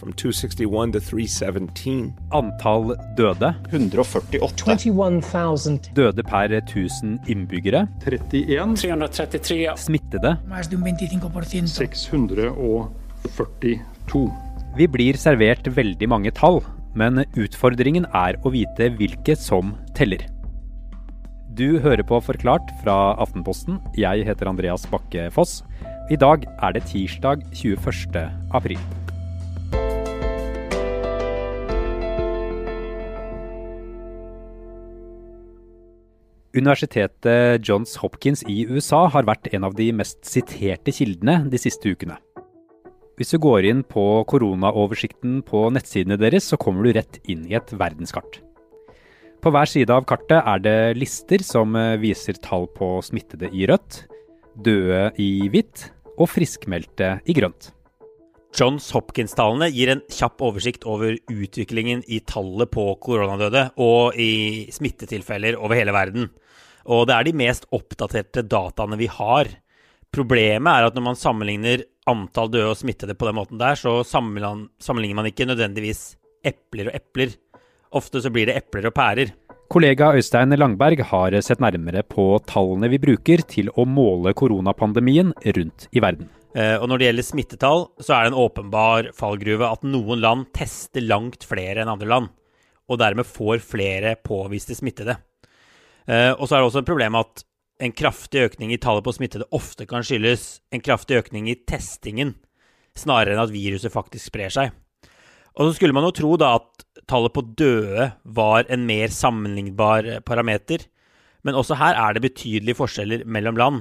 from 261 to 317. Antall døde. 148. 21,000. Døde per 1000 innbyggere. 31. 333. Smittede. Más de un 25%. 642. Vi blir servert veldig mange tall, men utfordringen er å vite hvilke som teller. Du hører på Forklart fra Aftenposten. Jeg heter Andreas Bakke Foss. I dag er det tirsdag 21. april. Universitetet Johns Hopkins i USA har vært en av de mest siterte kildene de siste ukene. Hvis du går inn på koronaoversikten på nettsidene deres, så kommer du rett inn i et verdenskart. På hver side av kartet er det lister som viser tall på smittede i rødt, døde i hvitt og friskmeldte i grønt. Johns Hopkins-tallene gir en kjapp oversikt over utviklingen i tallet på koronadøde og i smittetilfeller over hele verden. Og det er de mest oppdaterte dataene vi har. Problemet er at når man sammenligner antall døde og smittede på den måten der, så sammenligner man ikke nødvendigvis epler og epler. Ofte så blir det epler og pærer. Kollega Øystein Langberg har sett nærmere på tallene vi bruker til å måle koronapandemien rundt i verden. Og når det gjelder smittetall, så er det en åpenbar fallgruve at noen land tester langt flere enn andre land, og dermed får flere påviste smittede. Og så er det også et problem at en kraftig økning i tallet på smittede ofte kan skyldes en kraftig økning i testingen, snarere enn at viruset faktisk sprer seg. Og så skulle man jo tro da at tallet på døde var en mer sammenlignbar parameter, men også her er det betydelige forskjeller mellom land.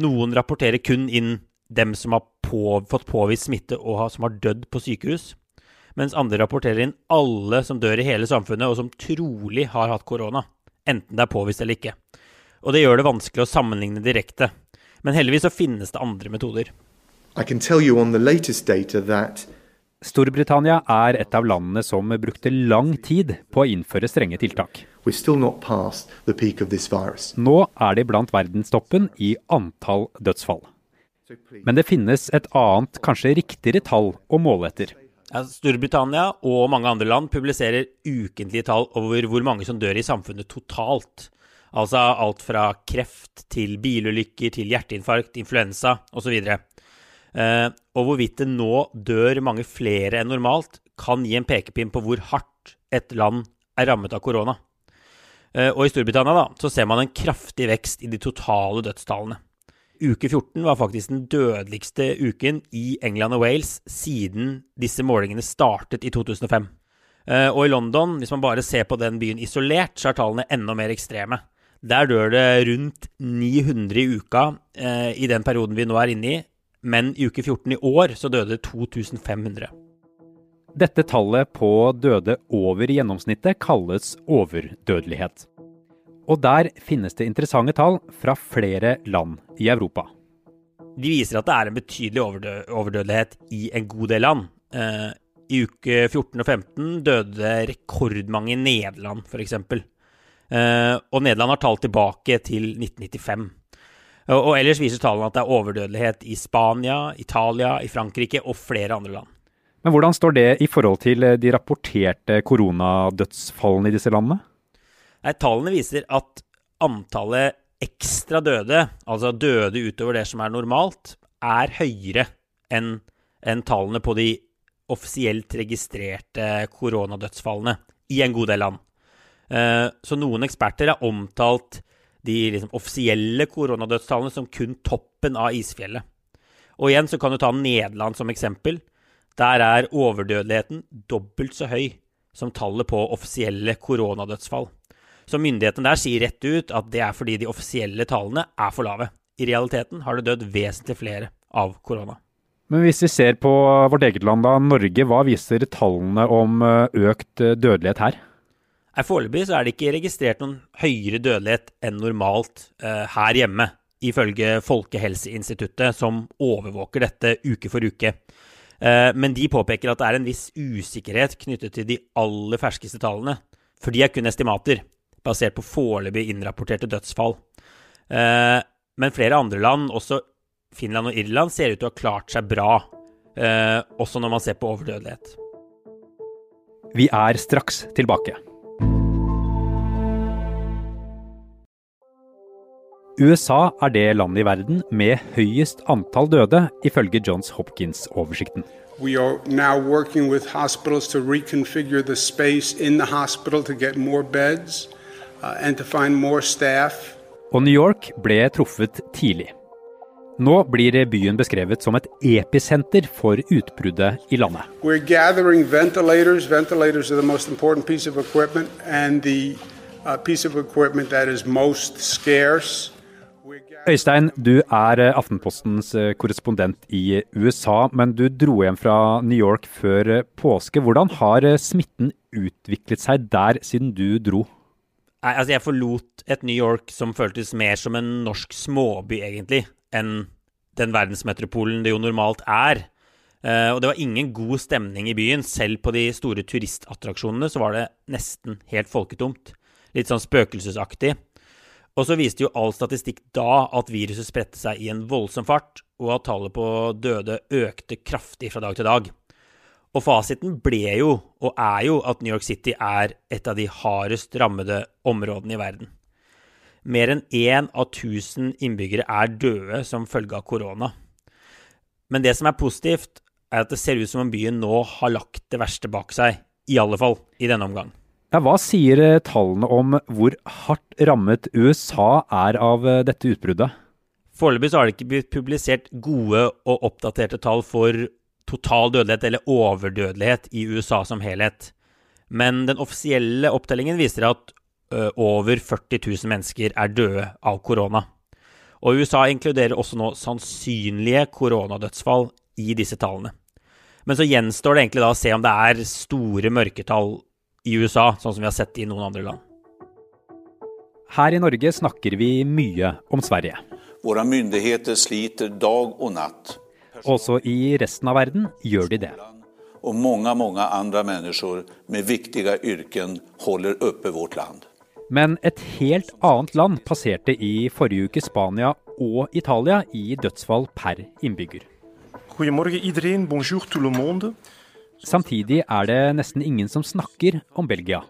Noen rapporterer kun inn dem som har på, fått påvist smitte og har, som har dødd på sykehus, mens andre rapporterer inn alle som dør i hele samfunnet og som trolig har hatt korona, enten det er påvist eller ikke. Og det gjør det vanskelig å sammenligne direkte. Men heldigvis så finnes det andre metoder. I can tell you on the latest data that Storbritannia er et av landene som brukte lang tid på å innføre strenge tiltak. we're still not past the peak of this virus. Nå er de blant verdenstoppen i antall dødsfall. Men det finnes et annet, kanskje riktigere tall å måle etter. Storbritannia og mange andre land publiserer ukentlige tall over hvor mange som dør i samfunnet totalt. Altså alt fra kreft til bilulykker til hjerteinfarkt, influensa osv. Og, og hvorvidt det nå dør mange flere enn normalt, kan gi en pekepinn på hvor hardt et land er rammet av korona. Eh, og i Storbritannia da, så ser man en kraftig vekst i de totale dødstallene. Uke 14 var faktisk den dødeligste uken i England og Wales siden disse målingene startet i 2005. Eh, og i London, hvis man bare ser på den byen isolert, så er tallene enda mer ekstreme. Der dør det rundt 900 i uka eh, i den perioden vi nå er inne i, men i uke 14 i år så døde det 2500. Dette tallet på døde over gjennomsnittet kalles overdødelighet. Og der finnes det interessante tall fra flere land i Europa. De viser at det er en betydelig overdø overdødelighet i en god del land. Eh, I uke 14 og 15 døde rekordmange i Nederland, f.eks. Eh, og Nederland har tall tilbake til 1995. Og, og ellers viser tallene at det er overdødelighet i Spania, Italia, i Frankrike og flere andre land. Men hvordan står det i forhold til de rapporterte koronadødsfallene i disse landene? Tallene viser at antallet ekstra døde, altså døde utover det som er normalt, er høyere enn en tallene på de offisielt registrerte koronadødsfallene i en god del land. Eh, Så noen eksperter har omtalt de liksom offisielle koronadødstallene som kun toppen av isfjellet. Og igjen så kan du ta Nederland som eksempel. Der er overdødeligheten dobbelt så høy som tallet på offisielle koronadødsfall. Så myndighetene der sier rett ut at det er fordi de offisielle tallene er for lave. I realiteten har det dødd vesentlig flere av korona. Men hvis vi ser på vårt eget land, da, Norge, hva viser tallene om økt dødelighet her? Foreløpig så er det ikke registrert noen høyere dødelighet enn normalt eh, her hjemme, ifølge Folkehelseinstituttet, som overvåker dette uke for uke. Eh, men de påpeker at det er en viss usikkerhet knyttet til de aller ferskeste tallene, for de er kun estimater, basert på foreløpig innrapporterte dødsfall. Eh, men flere andre land, også Finland og Irland, ser ut til å ha klart seg bra, eh, også når man ser på overdødelighet. Vi er straks tilbake. USA er det landet i verden med høyest antall døde, ifølge Johns Hopkins-oversikten. We are now working with hospitals to reconfigure the space in the hospital to get more beds uh. Og New York ble truffet tidlig. Nå blir byen beskrevet som et episenter for utbruddet i landet. Ventilators. Ventilators the piece of and the piece of that is most scarce. We're gathering- Øystein, du er eh, Aftenpostens eh, korrespondent i USA, men du dro hjem fra New York før eh, påske. Hvordan har smitten utviklet seg der siden du dro? Nei, altså jeg forlot et New York som føltes mer som en norsk småby, egentlig, enn den verdensmetropolen det jo normalt er. Uh, og det var ingen god stemning i byen. Selv på de store turistattraksjonene så var det nesten helt folketomt. Litt sånn spøkelsesaktig. Og så viste jo all statistikk da at viruset spredte seg i en voldsom fart, og at tallet på døde økte kraftig fra dag til dag. Og fasiten ble jo, og er jo, at New York City er et av de hardest rammede områdene i verden. Mer enn én av tusen innbyggere er døde som følge av korona. Men det som er positivt, er at det ser ut som om byen nå har lagt det verste bak seg. I alle fall i denne omgang. Ja, hva sier eh, tallene om hvor hardt rammet USA er av eh, dette utbruddet? Foreløpig har det ikke blitt publisert gode og oppdaterte tall for total dødelighet eller overdødelighet i USA som helhet. Men den offisielle opptellingen viser at ø, over 40 000 mennesker er døde av korona. Og USA inkluderer også nå sannsynlige koronadødsfall i disse tallene. Men så gjenstår det egentlig da å se om det er store mørketall i USA, sånn som vi har sett i noen andre land. Her i Norge snakker vi mye om Sverige. Våre myndigheter sliter dag og natt. Også i resten av verden gjør de det. Og mange, mange andre mennesker med viktige yrken holder oppe vårt land. Men et helt annet land passerte i forrige uke Spania og Italia i dødsfall per innbygger. Goedemorgen iedereen, bonjour tout le monde. Samtidig er det nesten ingen som snakker om Belgia.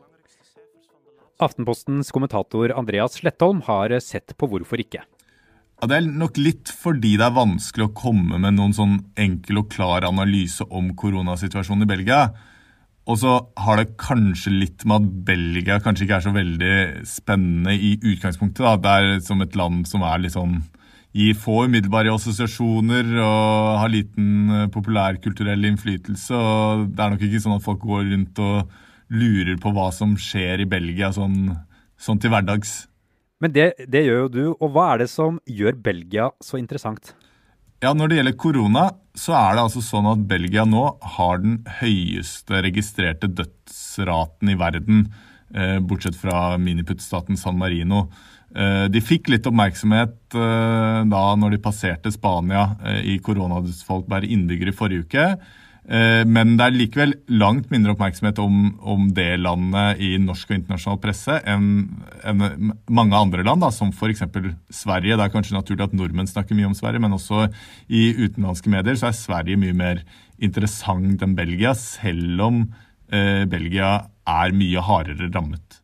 Aftenpostens kommentator Andreas Slettholm har sett på hvorfor ikke. Ja, Det er nok litt fordi det er vanskelig å komme med noen sånn enkel og klar analyse om koronasituasjonen i Belgia. Og så har det kanskje litt med at Belgia kanskje ikke er så veldig spennende i utgangspunktet. da. Det er som et land som er litt sånn gir få umiddelbare assosiasjoner og har liten eh, populærkulturell innflytelse. og Det er nok ikke sånn at folk går rundt og lurer på hva som skjer i Belgia sånn, sånn til hverdags. Men det, det gjør jo du, og hva er det som gjør Belgia så interessant? Ja, Når det gjelder korona, så er det altså sånn at Belgia nå har den høyeste registrerte dødsraten i verden, eh, bortsett fra miniputtstaten San Marino. Eh, de fikk litt oppmerksomhet eh, da når de passerte Spania eh, i koronadødsfall per innbygger i forrige uke. Eh, Men det er likevel langt mindre oppmerksomhet om, om det landet i norsk og internasjonal presse enn enn mange andre land, da, som f.eks. Sverige. Det er kanskje naturlig at nordmenn snakker mye om Sverige, men også i utenlandske medier så er Sverige mye mer interessant enn Belgia, selv om eh, Belgia er mye hardere rammet.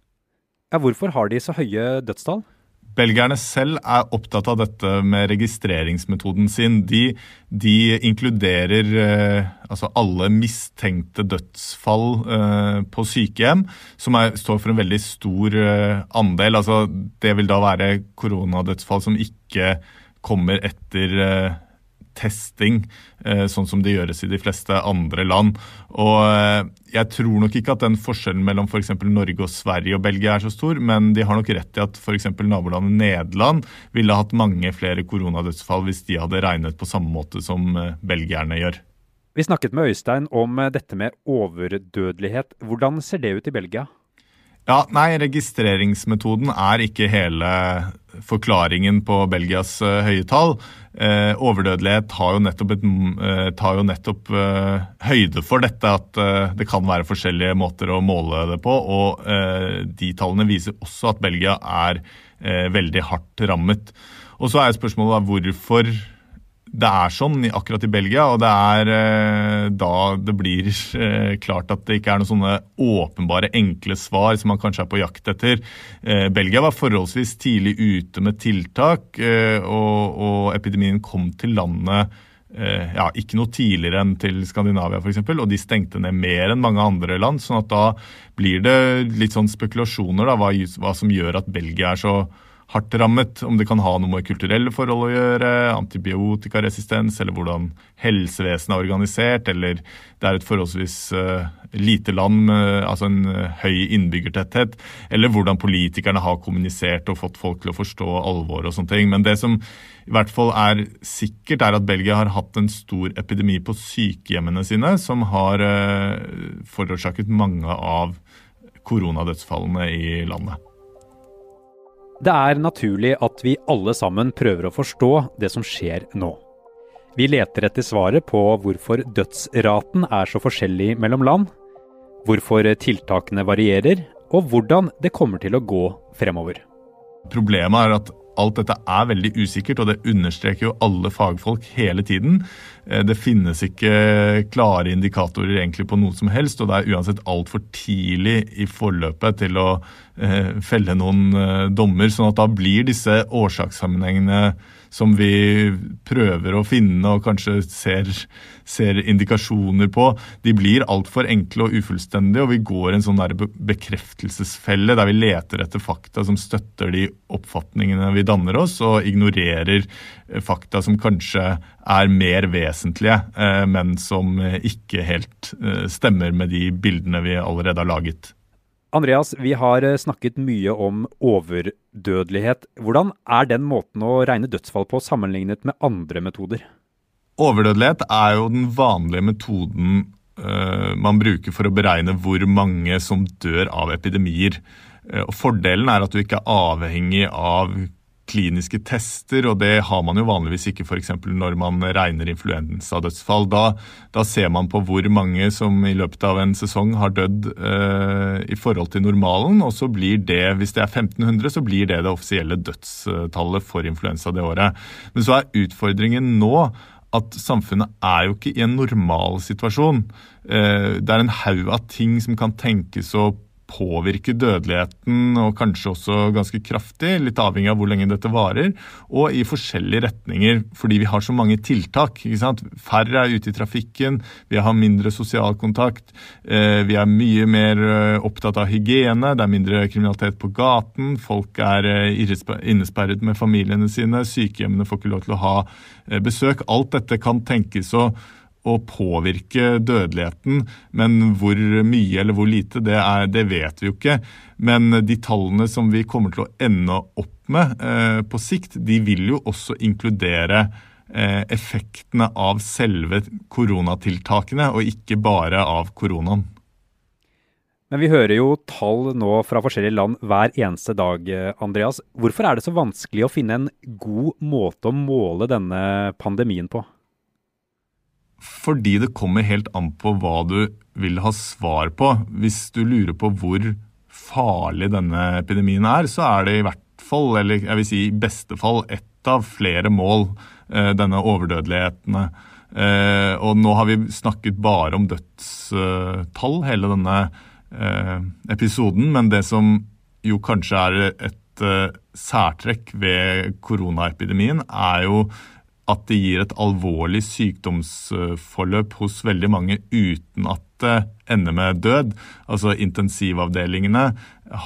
Ja, hvorfor har de så høye dødstall? Belgierne selv er opptatt av dette med registreringsmetoden sin. De, de inkluderer eh, altså alle mistenkte dødsfall eh, på sykehjem, som er, står for en veldig stor eh, andel. Altså, det vil da være koronadødsfall som ikke kommer etter eh, testing, eh, sånn som det gjøres i de fleste andre land. Og eh, jeg tror nok ikke at den forskjellen mellom f.eks. Norge og Sverige og Belgia er så stor, men de har nok rett i at f.eks. nabolandet Nederland ville hatt mange flere koronadødsfall hvis de hadde regnet på samme måte som eh, belgierne gjør. Vi snakket med Øystein om dette med overdødelighet. Hvordan ser det ut i Belgia? Ja, nei, registreringsmetoden er ikke hele forklaringen på Belgias eh, høye tall. Eh, overdødelighet tar jo nettopp, et, eh, tar jo nettopp eh, høyde for dette, at eh, det kan være forskjellige måter å måle det på. Og eh, de tallene viser også at Belgia er veldig hardt rammet. Og så er spørsmålet da hvorfor det er sånn akkurat i Belgia, og det er eh, da det blir eh, klart at det ikke er noen sånne åpenbare, enkle svar som man kanskje er på jakt etter. Eh, Belgia var forholdsvis tidlig ute med tiltak, og, og epidemien kom til landet ja, ikke noe tidligere enn til Skandinavia f.eks., og de stengte ned mer enn mange andre land. sånn at da blir det litt sånn spekulasjoner da, hva, hva som gjør at Belgia er så hardt rammet. Om det kan ha noe med kulturelle forhold å gjøre, antibiotikaresistens, eller hvordan helsevesenet er organisert, eller det er et forholdsvis uh, lite land med altså en uh, høy innbyggertetthet, eller hvordan politikerne har kommunisert og fått folk til å forstå alvoret og sånne ting. Men det som i hvert fall er sikkert, er at Belgia har hatt en stor epidemi på sykehjemmene sine, som har uh, forårsaket mange av koronadødsfallene i landet. Det er naturlig at vi alle sammen prøver å forstå det som skjer nå. Vi leter etter svaret på hvorfor dødsraten er så forskjellig mellom land, hvorfor tiltakene varierer, og hvordan det kommer til å gå fremover. Problemet er at alt dette er veldig usikkert, og det understreker jo alle fagfolk hele tiden. Eh, det finnes ikke klare indikatorer egentlig på noe som helst, og det er uansett altfor tidlig i forløpet til å eh, felle noen eh, dommer. sånn at da blir disse årsakssammenhengene som vi prøver å finne og kanskje ser, ser indikasjoner på, de blir altfor enkle og ufullstendige, og vi går en sånn bekreftelsesfelle der vi leter etter fakta som støtter de oppfatningene vi danner oss, og ignorerer eh, fakta som kanskje er mer vesentlige, eh, men som ikke helt eh, stemmer med de bildene vi allerede har laget. Andreas, vi har eh, snakket mye om overdødelighet. Hvordan er den måten å regne dødsfall på sammenlignet med andre metoder? Overdødelighet er jo den vanlige metoden uh, man bruker for å beregne hvor mange som dør av epidemier. Uh, Fordelen er at du ikke er avhengig av kliniske tester, og det har man jo vanligvis ikke f.eks. når man regner influensadødsfall. Da, da ser man på hvor mange som i løpet av en sesong har dødd eh, i forhold til normalen, og så blir det, hvis det er 1500, så blir det det offisielle dødstallet for influensa det året. Men så er utfordringen nå at samfunnet er jo ikke i en normal situasjon. Eh, det er en haug av ting som kan tenkes å påvirke dødeligheten, og kanskje også ganske kraftig, litt avhengig av hvor lenge dette varer, og i forskjellige retninger, fordi vi har så mange tiltak. Færre er ute i trafikken, vi har mindre sosial kontakt, eh, vi er mye mer eh, opptatt av hygiene, det er mindre kriminalitet på gaten, folk er eh, innesperret med familiene sine, sykehjemmene får ikke lov til å ha besøk. Alt dette kan tenkes å å påvirke dødeligheten, men hvor mye eller hvor lite, det, er, det, vet vi jo ikke. Men de tallene som vi kommer til å ende opp med eh, på sikt, de vil jo også inkludere eh, effektene av selve koronatiltakene, og ikke bare av koronaen. Men vi hører jo tall nå fra forskjellige land hver eneste dag, eh, Andreas. Hvorfor er det så vanskelig å finne en god måte å måle denne pandemien på? Fordi det kommer helt an på hva du vil ha svar på. Hvis du lurer på hvor farlig denne epidemien er, så er det i hvert fall, eller jeg vil si i beste fall, ett av flere mål, eh, denne overdødeligheten. Eh, og nå har vi snakket bare om dødstall hele denne eh, episoden, men det som jo kanskje er et særtrekk ved koronaepidemien, er jo at det gir et alvorlig sykdomsforløp hos veldig mange uten at det ender med død. Altså Intensivavdelingene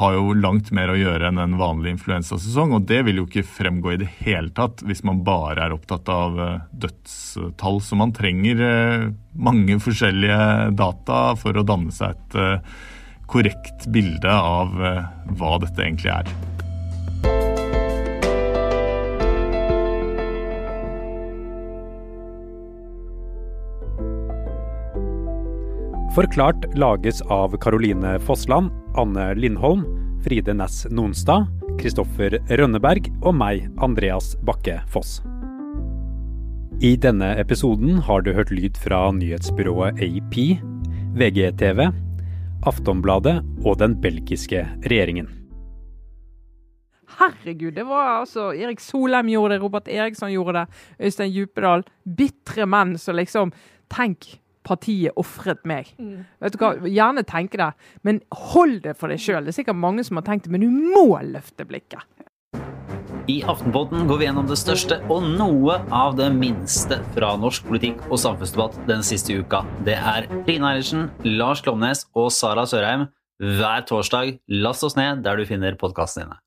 har jo langt mer å gjøre enn en vanlig influensasesong, og det vil jo ikke fremgå i det hele tatt hvis man bare er opptatt av eh, dødstall. Så man trenger eh, mange forskjellige data for å danne seg et eh, korrekt bilde av hva dette egentlig er. Forklart lages av Caroline Fossland, Anne Lindholm, Fride Næss Nonstad, Kristoffer Rønneberg og meg, Andreas Bakke Foss. I denne episoden har du hørt lyd fra nyhetsbyrået AP, VGTV, Aftonbladet og den belgiske regjeringen. Herregud, det var altså Erik Solheim gjorde det, Robert Eriksson gjorde det, Øystein Djupedal. Bitre menn som liksom Tenk, partiet ofret meg. Mm. Vet du hva, Gjerne tenke det, men hold det for deg sjøl. Det er sikkert mange som har tenkt det, men du må løfte blikket. I Aftenpodden går vi gjennom det største og noe av det minste fra norsk politikk og samfunnsdebatt den siste uka. Det er Line Eilertsen, Lars Klomnes og Sara Sørheim hver torsdag. Last oss ned der du finner podkastene dine.